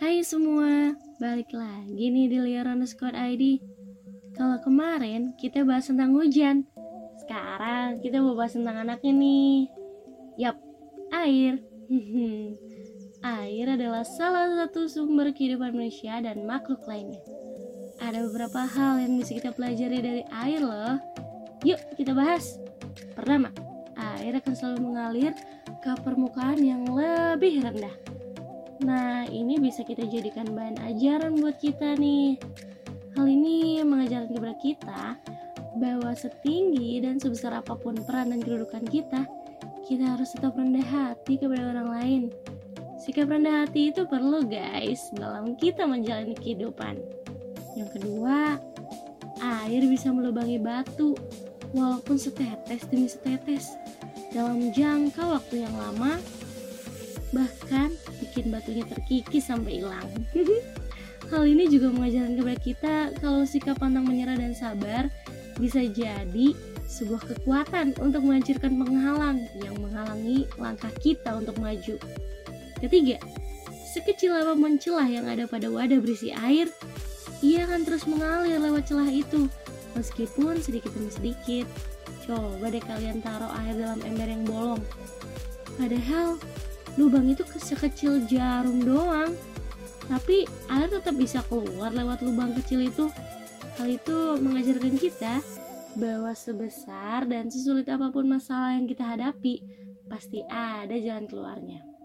Hai semua, balik lagi nih di Liaran Squad ID. Kalau kemarin kita bahas tentang hujan, sekarang kita mau bahas tentang anaknya nih. Yap, air. air adalah salah satu sumber kehidupan manusia dan makhluk lainnya. Ada beberapa hal yang bisa kita pelajari dari air loh. Yuk kita bahas. Pertama, air akan selalu mengalir ke permukaan yang lebih rendah. Nah, ini bisa kita jadikan bahan ajaran buat kita nih. Hal ini mengajarkan kepada kita bahwa setinggi dan sebesar apa pun peran dan kedudukan kita, kita harus tetap rendah hati kepada orang lain. Sikap rendah hati itu perlu guys dalam kita menjalani kehidupan. Yang kedua, air bisa melubangi batu walaupun setetes demi setetes dalam jangka waktu yang lama bahkan bikin batunya terkikis sampai hilang. Hal ini juga mengajarkan kepada kita kalau sikap pantang menyerah dan sabar bisa jadi sebuah kekuatan untuk menghancurkan penghalang yang menghalangi langkah kita untuk maju. Ketiga sekecil apa pun celah yang ada pada wadah berisi air ia akan terus mengalir lewat celah itu meskipun sedikit demi sedikit. Coba deh kalian taruh air dalam ember yang bolong. Padahal lubang itu sekecil jarum doang. Tapi air tetap bisa keluar lewat lubang kecil itu. Hal itu mengajarkan kita bahwa sebesar dan sesulit apa pun masalah yang kita hadapi pasti ada jalan keluarnya